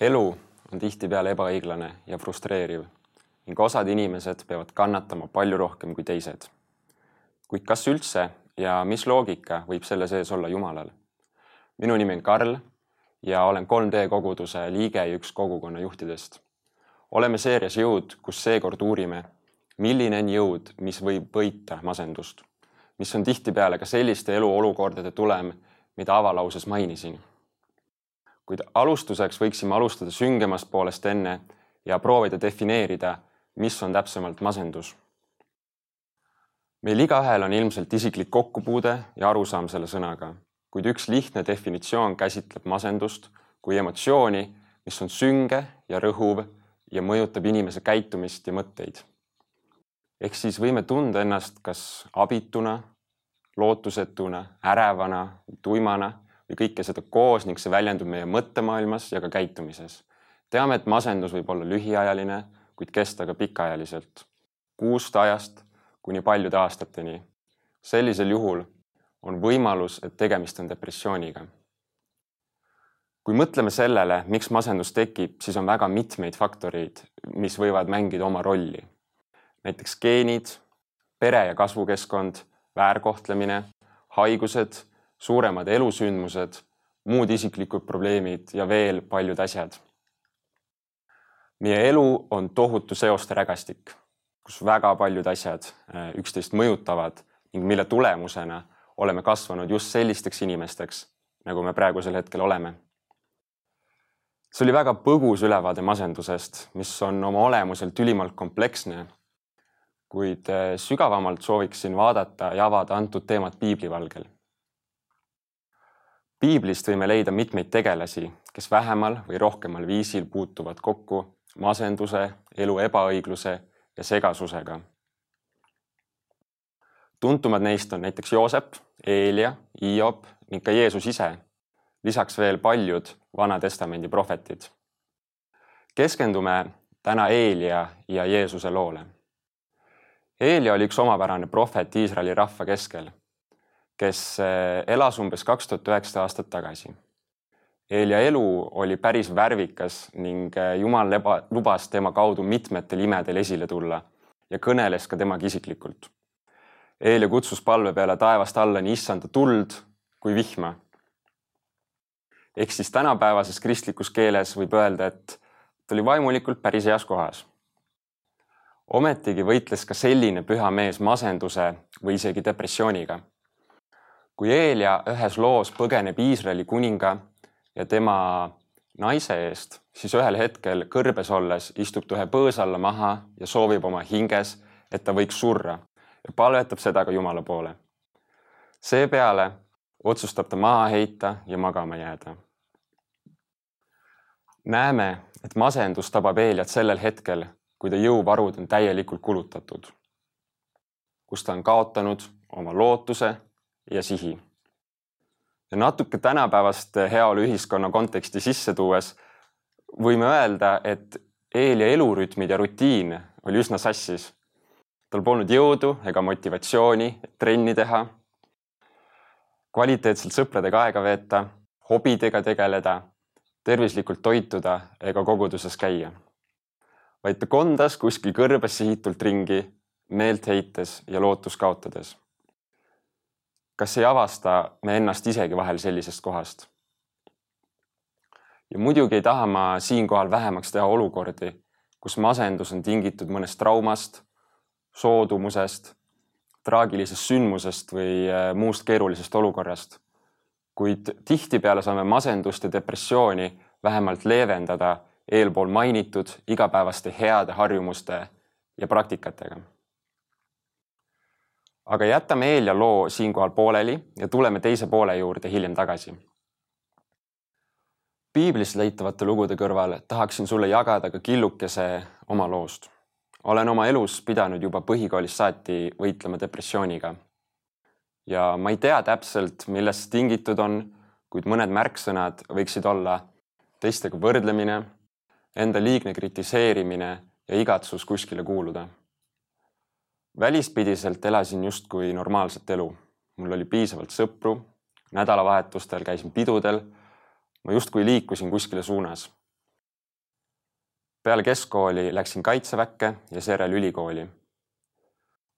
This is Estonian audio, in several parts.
elu on tihtipeale ebaõiglane ja frustreeriv ning osad inimesed peavad kannatama palju rohkem kui teised. kuid kas üldse ja mis loogika võib selle sees olla Jumalal? minu nimi on Karl ja olen 3D koguduse liige ja üks kogukonna juhtidest. oleme seerias Jõud, kus seekord uurime, milline on jõud, mis võib võita masendust, mis on tihtipeale ka selliste eluolukordade tulem, mida avalauses mainisin kuid alustuseks võiksime alustada süngemast poolest enne ja proovida defineerida, mis on täpsemalt masendus. meil igaühel on ilmselt isiklik kokkupuude ja arusaam selle sõnaga, kuid üks lihtne definitsioon käsitleb masendust kui emotsiooni, mis on sünge ja rõhuv ja mõjutab inimese käitumist ja mõtteid. ehk siis võime tunda ennast kas abituna, lootusetuna, ärevana, tuimana või kõike seda koos ning see väljendub meie mõttemaailmas ja ka käitumises. teame, et masendus võib olla lühiajaline, kuid kesta ka pikaajaliselt, kuust ajast kuni paljude aastateni. sellisel juhul on võimalus, et tegemist on depressiooniga. kui mõtleme sellele, miks masendus tekib, siis on väga mitmeid faktoreid, mis võivad mängida oma rolli. näiteks geenid, pere ja kasvukeskkond, väärkohtlemine, haigused suuremad elusündmused, muud isiklikud probleemid ja veel paljud asjad. meie elu on tohutu seoste rägastik, kus väga paljud asjad äh, üksteist mõjutavad ning mille tulemusena oleme kasvanud just sellisteks inimesteks, nagu me praegusel hetkel oleme. see oli väga põgus ülevaade masendusest, mis on oma olemuselt ülimalt kompleksne. kuid äh, sügavamalt sooviksin vaadata ja avada antud teemat piiblivalgel piiblist võime leida mitmeid tegelasi, kes vähemal või rohkemal viisil puutuvad kokku masenduse, elu ebaõigluse ja segasusega. tuntumad neist on näiteks Joosep, Eelia, Hiob ning ka Jeesus ise. lisaks veel paljud Vana Testamendi prohvetid. keskendume täna Eelia ja Jeesuse loole. Eelia oli üks omapärane prohvet Iisraeli rahva keskel kes eh, elas umbes kaks tuhat üheksasada aastat tagasi. Eelia elu oli päris värvikas ning eh, Jumal leba, lubas tema kaudu mitmetel imedel esile tulla ja kõneles ka temaga isiklikult. Eelia kutsus palve peale taevast alla nii issanda tuld kui vihma. ehk siis tänapäevases kristlikus keeles võib öelda, et ta oli vaimulikult päris heas kohas. ometigi võitles ka selline püha mees masenduse või isegi depressiooniga kui Eelia ühes loos põgeneb Iisraeli kuninga ja tema naise eest, siis ühel hetkel kõrbes olles istub ta ühe põõsa alla maha ja soovib oma hinges, et ta võiks surra ja palvetab seda ka Jumala poole. seepeale otsustab ta maha heita ja magama jääda. näeme, et masendus tabab Eeliat sellel hetkel, kui ta jõuvarud on täielikult kulutatud, kus ta on kaotanud oma lootuse ja sihi. natuke tänapäevast heaoluühiskonna konteksti sisse tuues võime öelda, et eel ja elurütmid ja rutiin oli üsna sassis. tal polnud jõudu ega motivatsiooni trenni teha, kvaliteetselt sõpradega aega veeta, hobidega tegeleda, tervislikult toituda ega koguduses käia. vaid ta kondas kuskil kõrbes sihitult ringi, meelt heites ja lootust kaotades kas ei avasta me ennast isegi vahel sellisest kohast? ja muidugi ei taha ma siinkohal vähemaks teha olukordi, kus masendus on tingitud mõnest traumast, soodumusest, traagilisest sündmusest või äh, muust keerulisest olukorrast. kuid tihtipeale saame masendust ja depressiooni vähemalt leevendada eelpool mainitud igapäevaste heade harjumuste ja praktikatega aga jätame Eelia loo siinkohal pooleli ja tuleme teise poole juurde hiljem tagasi. piiblist leitavate lugude kõrval tahaksin sulle jagada ka killukese oma loost. olen oma elus pidanud juba põhikoolist saati võitlema depressiooniga. ja ma ei tea täpselt, millest see tingitud on, kuid mõned märksõnad võiksid olla teistega võrdlemine, enda liigne kritiseerimine ja igatsus kuskile kuuluda välispidiselt elasin justkui normaalset elu. mul oli piisavalt sõpru, nädalavahetustel käisin pidudel. ma justkui liikusin kuskile suunas. peale keskkooli läksin kaitseväkke ja seejärel ülikooli.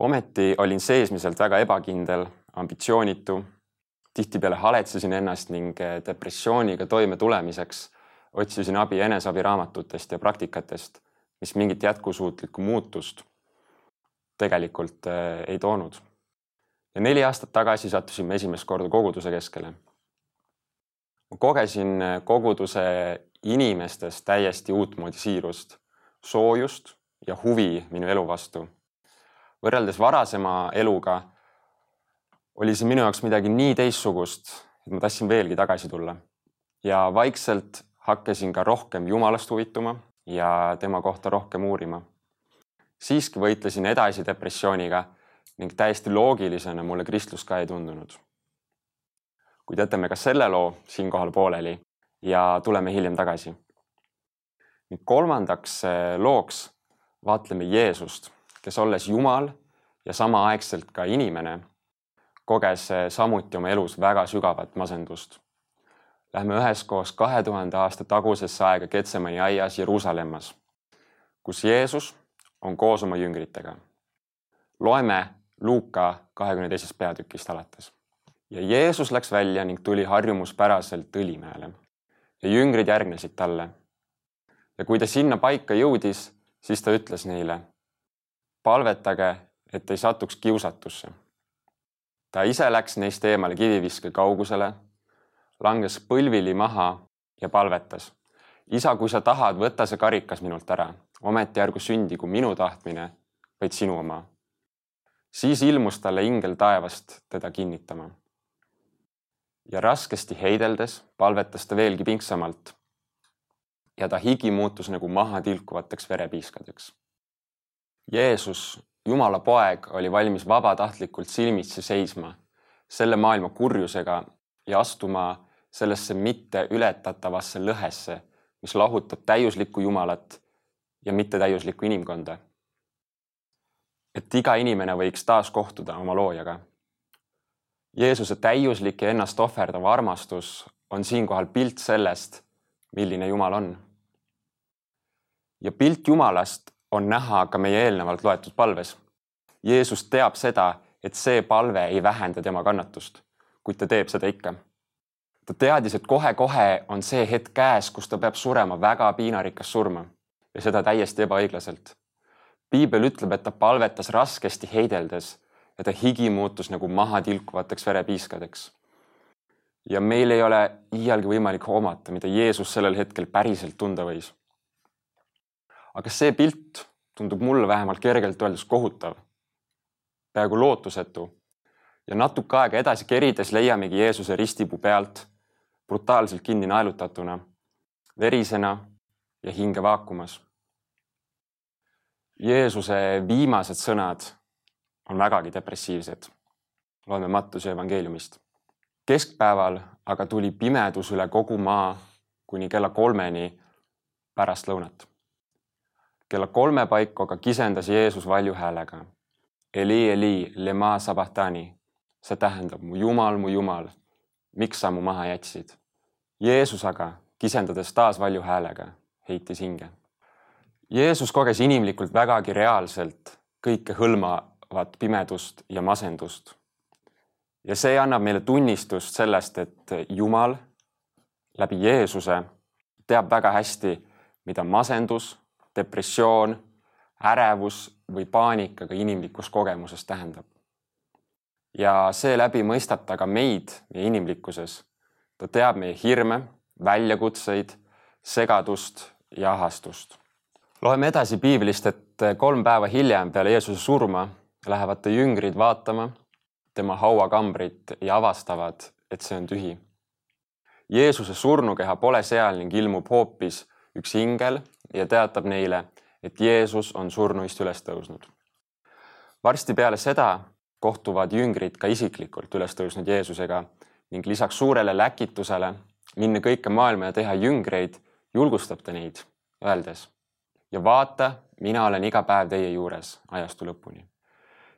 ometi olin seesmiselt väga ebakindel, ambitsioonitu. tihtipeale haletsesin ennast ning depressiooniga toimetulemiseks otsisin abi eneseabiraamatutest ja praktikatest, mis mingit jätkusuutlikku muutust tegelikult äh, ei toonud. ja neli aastat tagasi sattusime esimest korda koguduse keskele. ma kogesin äh, koguduse inimestes täiesti uutmoodi siirust, soojust ja huvi minu elu vastu. võrreldes varasema eluga oli see minu jaoks midagi nii teistsugust, et ma tahtsin veelgi tagasi tulla. ja vaikselt hakkasin ka rohkem Jumalast huvituma ja tema kohta rohkem uurima. Siiski võitlesin edasi depressiooniga ning täiesti loogilisena mulle kristlus ka ei tundunud. kuid jätame ka selle loo siinkohal pooleli ja tuleme hiljem tagasi. ning kolmandaks eh, looks vaatleme Jeesust, kes olles Jumal ja samaaegselt ka inimene, koges eh, samuti oma elus väga sügavat masendust Lähme üheskoos kahe tuhande aasta tagusesse aega Ketsemani aias Jeruusalemmas, kus Jeesus on koos oma jüngritega. loeme Luuka kahekümne teisest peatükist alates. ja Jeesus läks välja ning tuli harjumuspäraselt Õlimäele ja jüngrid järgnesid talle. ja kui ta sinna paika jõudis, siis ta ütles neile, palvetage, et ei satuks kiusatusse. ta ise läks neist eemale kiviviske kaugusele langes põlvili maha ja palvetas. isa, kui sa tahad, võta see karikas minult ära, ometi ärgu sündigu minu tahtmine, vaid sinu oma. siis ilmus talle ingel taevast teda kinnitama. ja raskesti heideldes palvetas ta veelgi pingsamalt. ja ta higi muutus nagu maha tilkuvateks verepiiskadeks. Jeesus, Jumala poeg, oli valmis vabatahtlikult silmitsi seisma selle maailma kurjusega ja astuma sellesse mitte ületatavasse lõhesse, mis lahutab täiuslikku Jumalat ja mittetäiuslikku inimkonda. et iga inimene võiks taas kohtuda oma loojaga. Jeesuse täiuslik ja ennast ohverdav armastus on siinkohal pilt sellest, milline Jumal on. ja pilt Jumalast on näha ka meie eelnevalt loetud palves. Jeesus teab seda, et see palve ei vähenda tema kannatust, kuid ta teeb seda ikka ta teadis, et kohe-kohe on see hetk käes, kus ta peab surema väga piinarikast surma ja seda täiesti ebaõiglaselt. piibel ütleb, et ta palvetas raskesti heideldes ja ta higi muutus nagu maha tilkuvateks verepiiskadeks. ja meil ei ole iialgi võimalik hoomata, mida Jeesus sellel hetkel päriselt tunda võis. aga see pilt tundub mulle vähemalt kergelt öeldes kohutav, peaaegu lootusetu ja natuke aega edasi kerides leiamegi Jeesuse ristipuu pealt brutaalselt kinni naelutatuna, verisena ja hinge vaakumas. Jeesuse viimased sõnad on vägagi depressiivsed. loeme Mattuse evangeeliumist. keskpäeval aga tuli pimedus üle kogu maa kuni kella kolmeni pärast lõunat. kella kolme paiku aga kisendas Jeesus valju häälega. Eli, Eli, lema sabahtani. see tähendab mu Jumal, mu Jumal miks sa mu maha jätsid? Jeesus aga, kisendades taas valju häälega, heitis hinge. Jeesus koges inimlikult vägagi reaalselt kõike hõlmavat pimedust ja masendust. ja see annab meile tunnistust sellest, et Jumal läbi Jeesuse teab väga hästi, mida masendus, depressioon, ärevus või paanika ka inimlikus kogemuses tähendab ja seeläbi mõistab ta ka meid meie inimlikkuses. ta teab meie hirme, väljakutseid, segadust ja ahastust. Loeme edasi piiblist, et kolm päeva hiljem peale Jeesuse surma lähevad ta jüngrid vaatama tema hauakambrit ja avastavad, et see on tühi. Jeesuse surnukeha pole seal ning ilmub hoopis üks ingel ja teatab neile, et Jeesus on surnuist üles tõusnud. varsti peale seda kohtuvad jüngrid ka isiklikult üles tõusnud Jeesusega ning lisaks suurele läkitusele minna kõike maailma ja teha jüngreid, julgustab ta neid, öeldes ja vaata, mina olen iga päev teie juures ajastu lõpuni.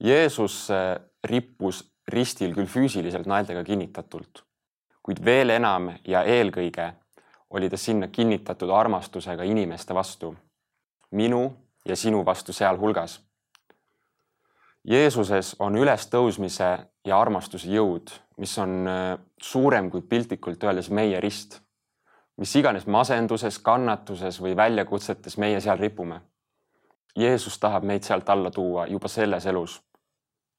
Jeesus äh, rippus ristil küll füüsiliselt naeltega kinnitatult, kuid veel enam ja eelkõige oli ta sinna kinnitatud armastusega inimeste vastu, minu ja sinu vastu sealhulgas. Jeesuses on ülestõusmise ja armastuse jõud, mis on äh, suurem kui piltlikult öeldes meie rist. Mis iganes masenduses, kannatuses või väljakutsetes meie seal ripume. Jeesus tahab meid sealt alla tuua juba selles elus,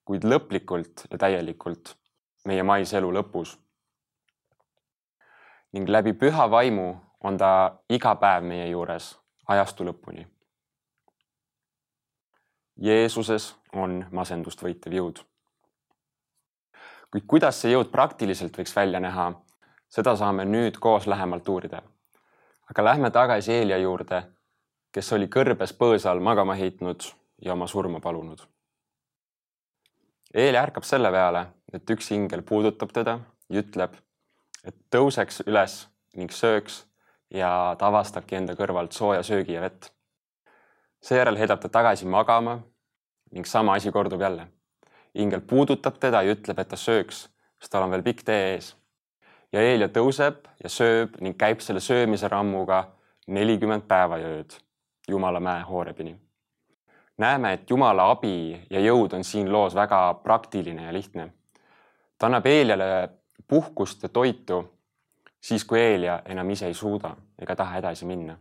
kuid lõplikult ja täielikult meie maise elu lõpus. ning läbi püha vaimu on ta iga päev meie juures ajastu lõpuni. Jeesuses on masendust võitev jõud kuid kuidas see jõud praktiliselt võiks välja näha, seda saame nüüd koos lähemalt uurida. aga lähme tagasi Eelia juurde, kes oli kõrbes põõsa all magama heitnud ja oma surma palunud. Eelia ärkab selle peale, et üks ingel puudutab teda ja ütleb, et tõuseks üles ning sööks ja ta avastabki enda kõrvalt sooja söögi ja vett. seejärel heidab ta tagasi magama ning sama asi kordub jälle ingel puudutab teda ja ütleb, et ta sööks, sest tal on veel pikk tee ees. Ja Eelia tõuseb ja sööb ning käib selle söömise rammuga nelikümmend päeva ja ööd Jumala mäe Hoorebini. näeme, et Jumala abi ja jõud on siin loos väga praktiline ja lihtne. ta annab Eeliale puhkust ja toitu siis, kui Eelia enam ise ei suuda ega taha edasi minna.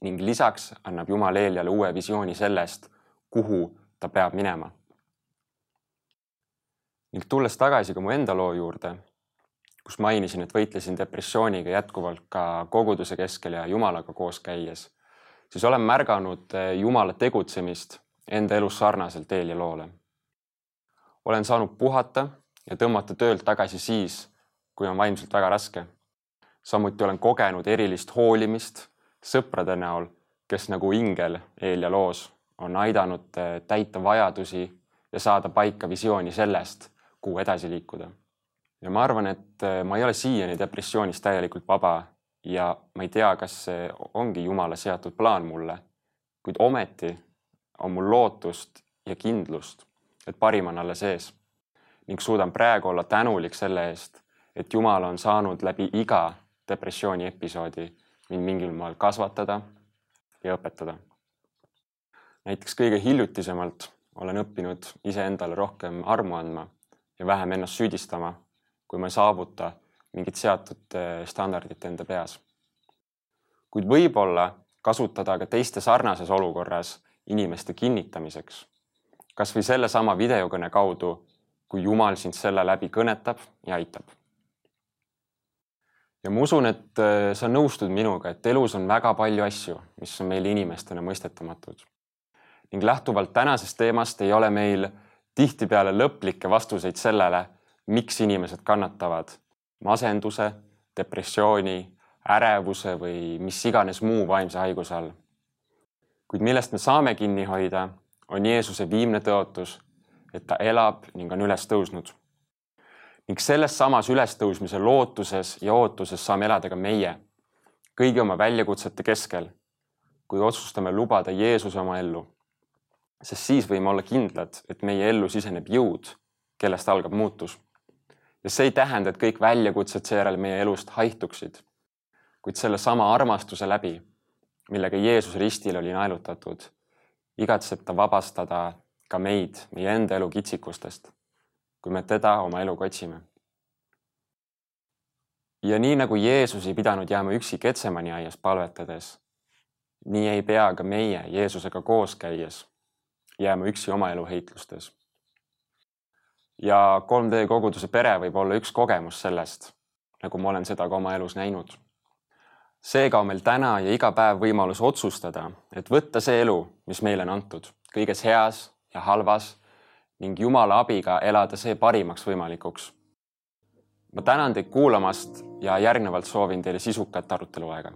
ning lisaks annab Jumal Eeliale uue visiooni sellest, kuhu ta peab minema ning tulles tagasi ka mu enda loo juurde, kus mainisin, et võitlesin depressiooniga jätkuvalt ka koguduse keskel ja Jumalaga koos käies, siis olen märganud eh, Jumala tegutsemist enda elus sarnaselt Eelia loole. olen saanud puhata ja tõmmata töölt tagasi siis, kui on vaimselt väga raske. samuti olen kogenud erilist hoolimist sõprade näol, kes nagu ingel Eelia loos on aidanud eh, täita vajadusi ja saada paika visiooni sellest, kuhu edasi liikuda. Ja ma arvan, et äh, ma ei ole siiani depressioonist täielikult vaba ja ma ei tea, kas see ongi Jumala seatud plaan mulle, kuid ometi on mul lootust ja kindlust, et parim on alles ees ning suudan praegu olla tänulik selle eest, et Jumal on saanud läbi iga depressiooni episoodi mind mingil moel kasvatada ja õpetada. näiteks kõige hiljutisemalt olen õppinud iseendale rohkem armu andma ja vähem ennast süüdistama, kui ma ei saavuta mingit seatud eh, standardit enda peas. kuid võib-olla kasutada ka teiste sarnases olukorras inimeste kinnitamiseks. kasvõi sellesama videokõne kaudu, kui Jumal sind selle läbi kõnetab ja aitab. ja ma usun, et eh, sa nõustud minuga, et elus on väga palju asju, mis on meile inimestena mõistetamatud. ning lähtuvalt tänasest teemast ei ole meil tihtipeale lõplikke vastuseid sellele, miks inimesed kannatavad masenduse, depressiooni, ärevuse või mis iganes muu vaimse haiguse all. kuid millest me saame kinni hoida, on Jeesuse viimne tõotus, et ta elab ning on üles tõusnud. ning selles samas ülestõusmise lootuses ja ootuses saame elada ka meie, kõigi oma väljakutsete keskel, kui otsustame lubada Jeesuse oma ellu sest siis võime olla kindlad, et meie ellu siseneb jõud, kellest algab muutus. Ja see ei tähenda, et kõik väljakutsed seejärel meie elust haihtuksid, kuid sellesama armastuse läbi, millega Jeesus ristil oli naelutatud, igatseb ta vabastada ka meid meie enda elu kitsikustest, kui me teda oma eluga otsime. ja nii nagu Jeesus ei pidanud jääma üksi Getsemani aias palvetades, nii ei pea ka meie Jeesusega koos käies jääma üksi oma elu heitlustes. Ja 3D koguduse pere võib olla üks kogemus sellest, nagu ma olen seda ka oma elus näinud. seega on meil täna ja iga päev võimalus otsustada, et võtta see elu, mis meile on antud, kõiges heas ja halvas ning Jumala abiga elada see parimaks võimalikuks. ma tänan teid kuulamast ja järgnevalt soovin teile sisukat aruteluaega